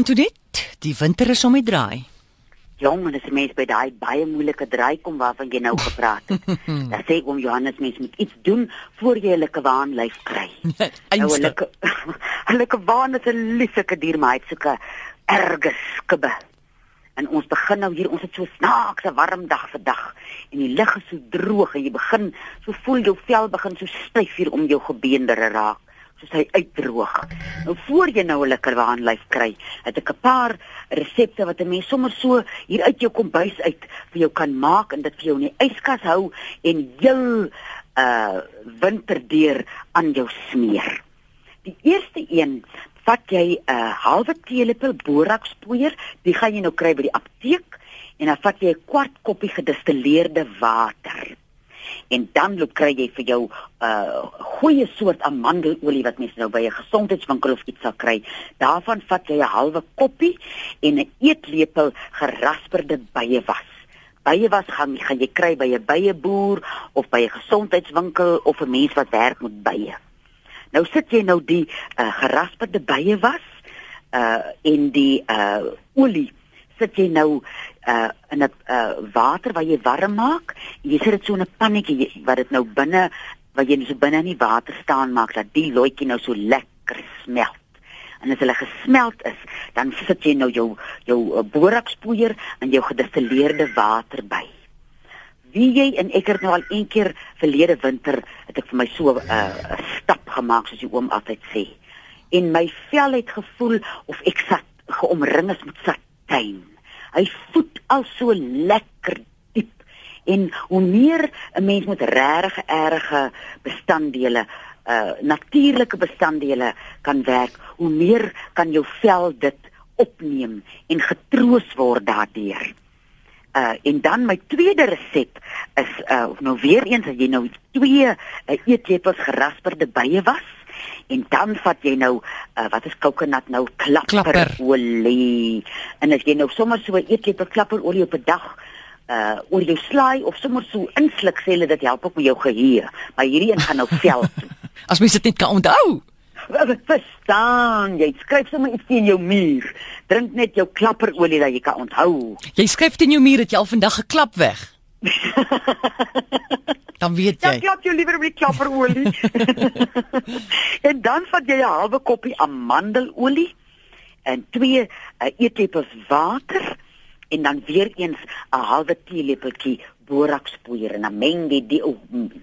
Antoinette, die winter is om die draai. Jong, en as 'n mens by daai baie moeilike draai kom waarvan jy nou gepraat het. dan sê oom Johannes mens moet iets doen voor jy 'n lekker waanlyf kry. nou 'n lekker 'n lekker waan is 'n lieflike dier, maar hy't soeke erge skibbe. En ons begin nou hier, ons het so snaakse warm dag vandag en die lug is so droog en jy begin so voel jou vel begin so styf hier om jou gebeendere raak soos hy uitdroog. Nou voor jy nou 'n lekker waanlyf kry, het ek 'n paar resepte wat 'n mens sommer so hier uit jou kombuis uit vir jou kan maak en dit vir jou in die yskas hou en heel uh winterdeur aan jou smeer. Die eerste een vat jy 'n uh, halwe teelepel borakspoeier, dit gaan jy nou kry by die apteek en dan vat jy 'n kwart koppie gedistilleerde water en dan loop kry jy vir jou 'n uh, goeie soort amandelolie wat mens nou by 'n gesondheidswinkel of iets sal kry. Daarvan vat jy 'n halwe koppie en 'n eetlepel gerasperde byewas. Byewas gaan gaan jy kry by 'n byeboer of by 'n gesondheidswinkel of 'n mens wat werk met bye. Nou sit jy nou die uh, gerasperde byewas uh in die uh olie sit jy nou uh in 'n uh water wat jy warm maak. Jy sit dit so in 'n pannetjie wat dit nou binne wat jy so binne in die water staan maak dat die loetjie nou so lekker smelt. En as hulle gesmelt is, dan sit jy nou jou jou uh, borakspoeier en jou gedistilleerde water by. Wie jy en ek het nou al een keer verlede winter het ek vir my so 'n uh, stap gemaak soos die oom altyd sê. En my vel het gevoel of ek sat geomring is met satijn. Hy voet al so lekker diep. En hoe meer 'n mens met regtig erge bestanddele, uh natuurlike bestanddele kan werk, hoe meer kan jou vel dit opneem en getroos word daardeur. Uh en dan my tweede resep is uh nou weer eens as jy nou twee uh, eetlepels gerasperde bye was en dan vat jy nou uh, wat is coconut nou klapperolie en as jy nou sommer so 'n eetlepel klapperolie op 'n dag uh oor jou slaai of sommer so insluk sê hulle dit help ook met jou geheue maar hierdie een gaan nou vel as mens dit net kan onthou verstaan, jy skryf sommer iets in jou muur. Drink net jou klapperolie dat jy kan onthou. Jy skryf in jou muur dat jy al vandag geklap weg. dan weet jy. Ja, klap jou liewer op die klapperolie. en dan vat jy 'n halwe koppie amandelolie en twee uh, eetlepels water en dan weer eens 'n halwe teelepeltjie borakspoeier en dan meng jy die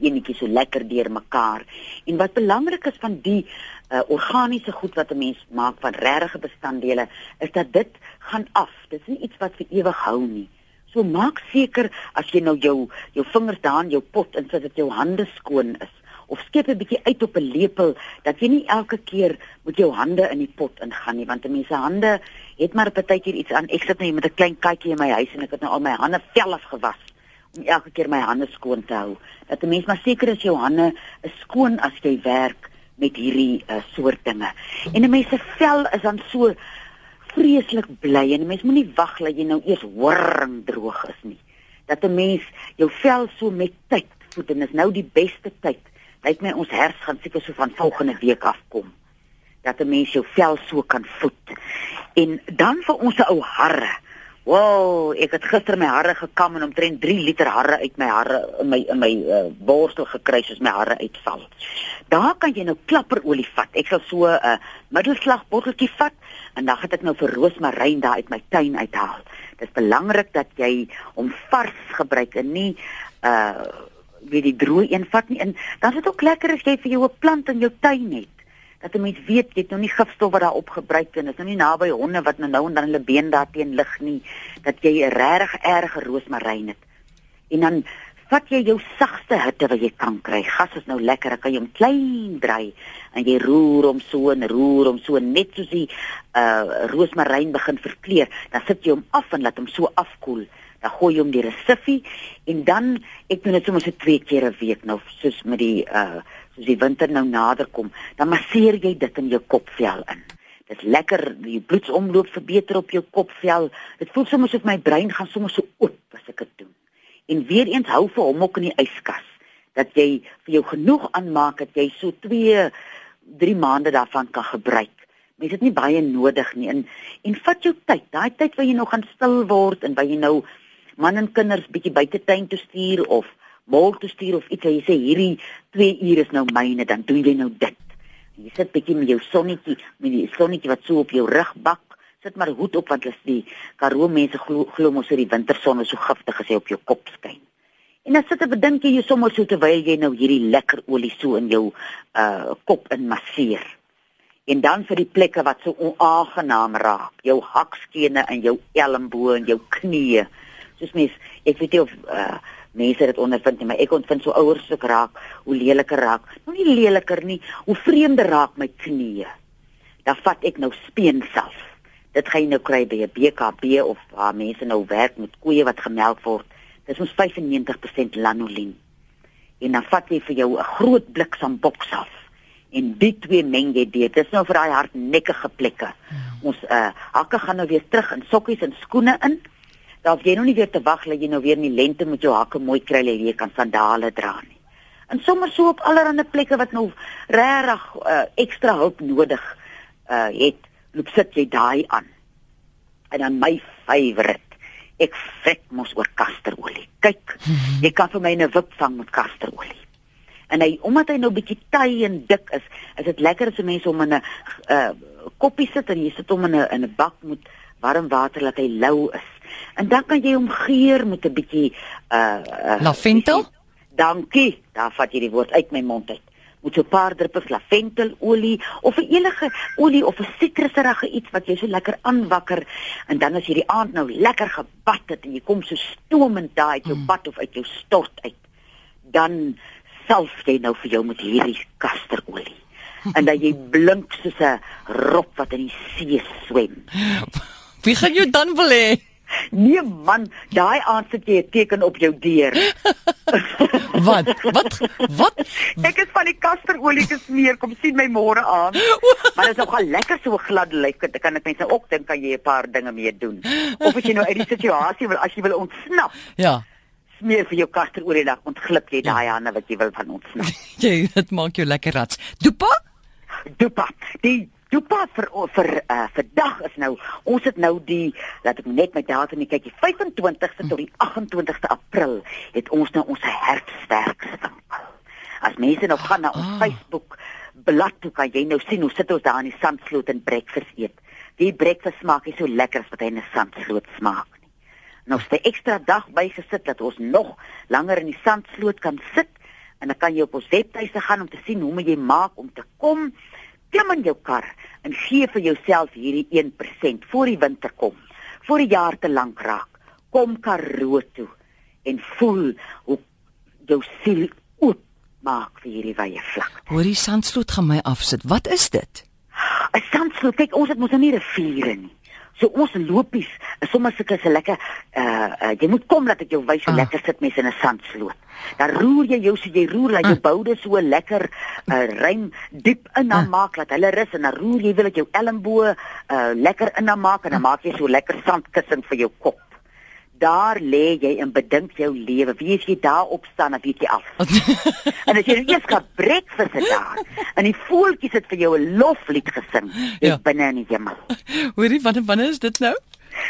enetjie so lekker deurmekaar. En wat belangrik is van die uh, organiese goed wat 'n mens maak van regte bestanddele is dat dit gaan af. Dit is nie iets wat vir ewig hou nie. So maak seker as jy nou jou jou vingers daar in jou pot insit dat jou hande skoon is. Of skep 'n bietjie uit op 'n lepel dat jy nie elke keer met jou hande in die pot ingaan nie want mense hande het maar partykeer iets aan. Ek sit nou met 'n klein katjie in my huis en ek het nou al my hande velf gewas om elke keer my hande skoon te hou. Dat 'n mens maar seker is jou hande is skoon as jy werk met hierdie uh, soort dinge. En 'n mens se vel is dan so vreeslik bly en 'n mens moenie wag dat jy nou eers horring droog is nie. Dat 'n mens jou vel so met tyd voed en is nou die beste tyd. Lyk my ons hers gaan seker so van volgende week afkom. Dat 'n mens jou vel so kan voed. En dan vir ons ou harre. Wow, ek het gister my hare gekam en omtrent 3 liter hare uit my hare in my in my uh, borstel gekry soos my hare uitval. Daar kan jy nou klapperolie vat. Ek sal so 'n uh, middelslag botteltjie vat en dan het ek nou vir roosmaryn daar uit my tuin uithaal. Dit is belangrik dat jy hom vars gebruik en nie uh weet die droë een vat nie. En dan is dit ook lekker as jy vir jou 'n plant in jou tuin het dat 'n mens weet jy het nou nie gifstof wat daar op gebruik en is nou nie naby honde wat nou nou en dan hulle been daarteen lig nie dat jy 'n regtig erge roosmaryn het. En dan vat jy jou sagste hitte wat jy kan kry. Gas is nou lekker, dan kan jy hom klein draai en jy roer hom so en roer hom so net soos die uh roosmaryn begin verkleur. Dan sit jy hom af en laat hom so afkoel. Dan gooi jy hom die resifie en dan ek doen dit sommer so twee keer 'n week nou soos met die uh soos die winter nou nader kom, dan masseer jy dit in jou kopvel in. Dit is lekker, die bloedsomloop verbeter op jou kopvel. Dit voel soms of my brein gaan sommer so oop as ek dit doen. En weer eens hou vir hom ook in die yskas dat jy vir jou genoeg aanmaak dat jy so 2 3 maande daarvan kan gebruik Mense het nie baie nodig nie. En en vat jou tyd. Daai tyd waar jy nou gaan stil word en waar jy nou man en kinders bietjie buite tuin toe stuur of mol toe stuur of iets, jy sê hierdie 2 ure is nou myne, dan doen jy nou dit. Jy sit bietjie met jou sonnetjie, met die sonnetjie wat so op jou rug bak. Sit maar hoed op want as die Karoo mense glo glo mos dat die winterson so giftig is hy op jou kop skyn. En dan sit 'n bedink jy sommer so terwyl jy nou hierdie lekker olie so in jou uh kop in masseer. En dan vir die plekke wat so onaangenaam raak, jou hakskene en jou elmboë en jou knieë. Soos mens, ek weet nie of uh mense dit ondervind nie, maar ek ontvind so ouers so raak, hoe leliker raak. Nou nie leliker nie, hoe vreemder raak my knieë. Dan vat ek nou speenself. Dit gaan jy nou kry by 'n BKB of waar mense nou werk met koeie wat gemelk word Dis ons 95% lanolin. En dan vat jy vir jou 'n groot bliksem boks af en die twee meng jy dit. Dis nou vir daai hardnekkige plekke. Hmm. Ons uh hakke gaan nou weer terug in sokkies en skoene in. Daar jy nou nie weer te wag dat jy nou weer in die lente met jou hakke mooi kry lê jy kan sandale dra nie. En sommer so op allerlei plekke wat nou regtig uh ekstra hulp nodig uh het, loop sit jy daai aan. En dan my favourite ek vet mos oor kasterolie. Kyk, mhm. jy kan vir my 'n wip vang met kasterolie. En hy omdat hy nou bietjie taai en dik is, is dit lekker as mense hom in 'n uh, koppie sit en jy sit hom in 'n in 'n bak met warm water laat hy lou is. En dan kan jy hom geur met 'n bietjie uh, uh lavendel. Dankie. Daar vat jy die woord uit my mond uit met so 'n paar druppels laventelolie of 'n enige olie of 'n sitrusrige iets wat jy so lekker aanwakker en dan as jy die aand nou lekker gebad het en jy kom so stoomend daai uit jou mm. bad of uit jou stort uit dan self jy nou vir jou met hierdie kasterolie en dan jy blink soos 'n rop wat in die see swem. Wie gaan jou dan wil hê? Nee man, daai aand sit jy 'n teken op jou deur. wat? Wat? Wat? Ek is van die kasterolie gesmeer, kom sien my môre aan. maar dit is nogal lekker so glad lyk, dit kan ek mense ook dink kan jy 'n paar dinge mee doen. Of as jy nou uit die situasie wil as jy wil ontsnap. Ja. Smeer vir jou kasterolie dan ontglip jy daai ja. hande wat jy wil van ontsnap. jy, dit maak jou lekker rats. Dopa? Dopa. Die Toe pas vir vir uh, vir dag is nou ons het nou die laat ek net my datum kyk die 25ste tot die 28ste April het ons nou ons herfstwerkswinkel. As mense nou gaan na ons oh. Facebook blad toe kan jy nou sien hoe sit ons daar in die sandsloot en breakfast eet. Die breakfast smaak is so lekker as wat hy in 'n sandsloot smaak nie. Nou ste ekstra dag bygesit dat ons nog langer in die sandsloot kan sit en dan kan jy op ons webtuise gaan om te sien hoe moet jy maak om te kom klim in jou kar en gee vir jouself hierdie 1% voor die winter kom. Voor die jaar te lank raak. Kom Karoo toe en voel hoe jou siel oop maak vir hierdie wye vlak. Hoor die sandsloot gaan my afsit. Wat is dit? 'n Sandsloot. Kyk, ons het mos nou nie riviere nie. So ons lopies, is sommer sulke se lekker uh, uh jy moet kom dat ek jou wys hoe ah. lekker sit mense in 'n sandsloot. Dan roer jy jou so jy roer dat jou ah. boude so lekker uh ruim diep in dan ah. maak dat hulle rus en dan roer jy wil dat jou elmboë uh lekker in dan maak en dan ah. maak jy so lekker sandkussing vir jou kop daar lê jy en bedink jou lewe. Wie as jy daar opstaan, dan weet jy af. en as jy eers gaan breakfast het daar en die voeltjies het vir jou 'n loflied gesing, ja. binne in die hemel. Hoorie, wanneer wanneer is dit nou?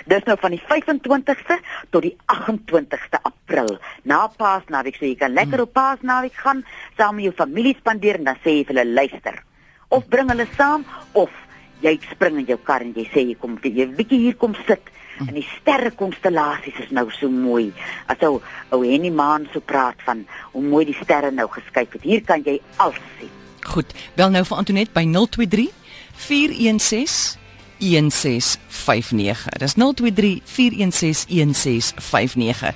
Dis nou van die 25ste tot die 28ste April. Na Paasnaweek, so jy kan lekker op Paasnaweek gaan saam met jou familie spandeer en dan sê jy vir hulle luister. Of bring hulle saam of jy spring in jou kar en jy sê jy kom jy 'n bietjie hier kom sit En die sterrekonstellasies is nou so mooi. As ou ou Henny Maan so praat van hoe mooi die sterre nou geskyk het. Hier kan jy alles sien. Goed. Bel nou vir Antoinette by 023 416 1659. Dis 023 416 1659.